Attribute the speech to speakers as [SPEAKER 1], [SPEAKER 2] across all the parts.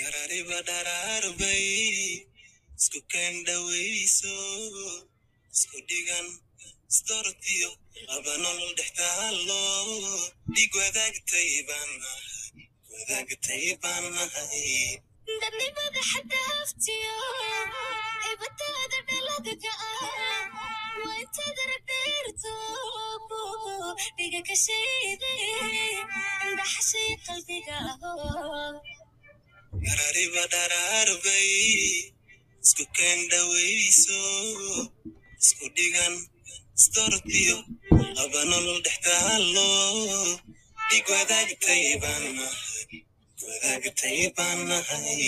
[SPEAKER 1] yarariba dharaarbay isku keendhawayso isku dhigan isdortiyo laba nolol dhex taalo dhig wadaagtay baan nahay
[SPEAKER 2] dadnimada xadda haftiyo ibataada dhaladaga ah waa intaad ragdheerto dhiga ka shayde indhaxashay qalbiga aho
[SPEAKER 1] yarariba dharaarbay isku keendhawayso isku dhigan isdortiyo laba nolol dhex taalo dhig wadaagtay baan nahay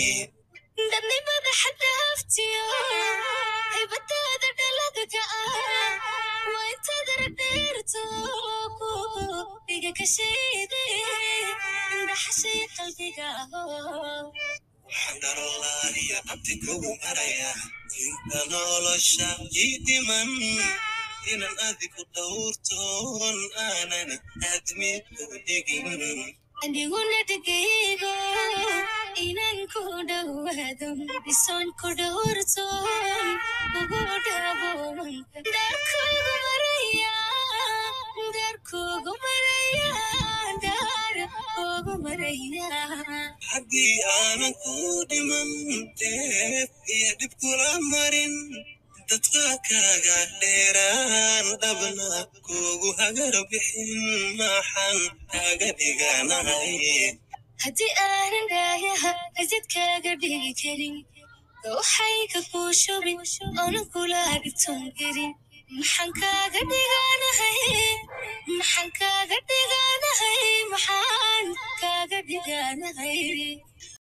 [SPEAKER 2] dadnimada xadda haftiyo ibataada dhaladaga ah waa intaad ragdheerto dhiga ka
[SPEAKER 1] dharolaahiya abti kugu maraya inta nolosha ii dhiman inan adigu dhowrtoon aanan aadmi ku dhigin
[SPEAKER 2] adiguna dhegaygo inan ku dhowaado dhisoon ku dhowrtoon ugu dhaboon daarkuugu
[SPEAKER 1] haddii aanan ku dhiman deeb iyo dhib kula marin dadka kaaga dheeraan dhabna kugu hagar bixin maxaan kaaga dhiganahay
[SPEAKER 2] haddii aanan dhaayaha asidkaaga dhigi karin waxayka kuu shubin oonan kula dhigton karin maxaan kaaga dhiganahay maxaan kaaga dhiganahay maxaan kaaga dhiganahay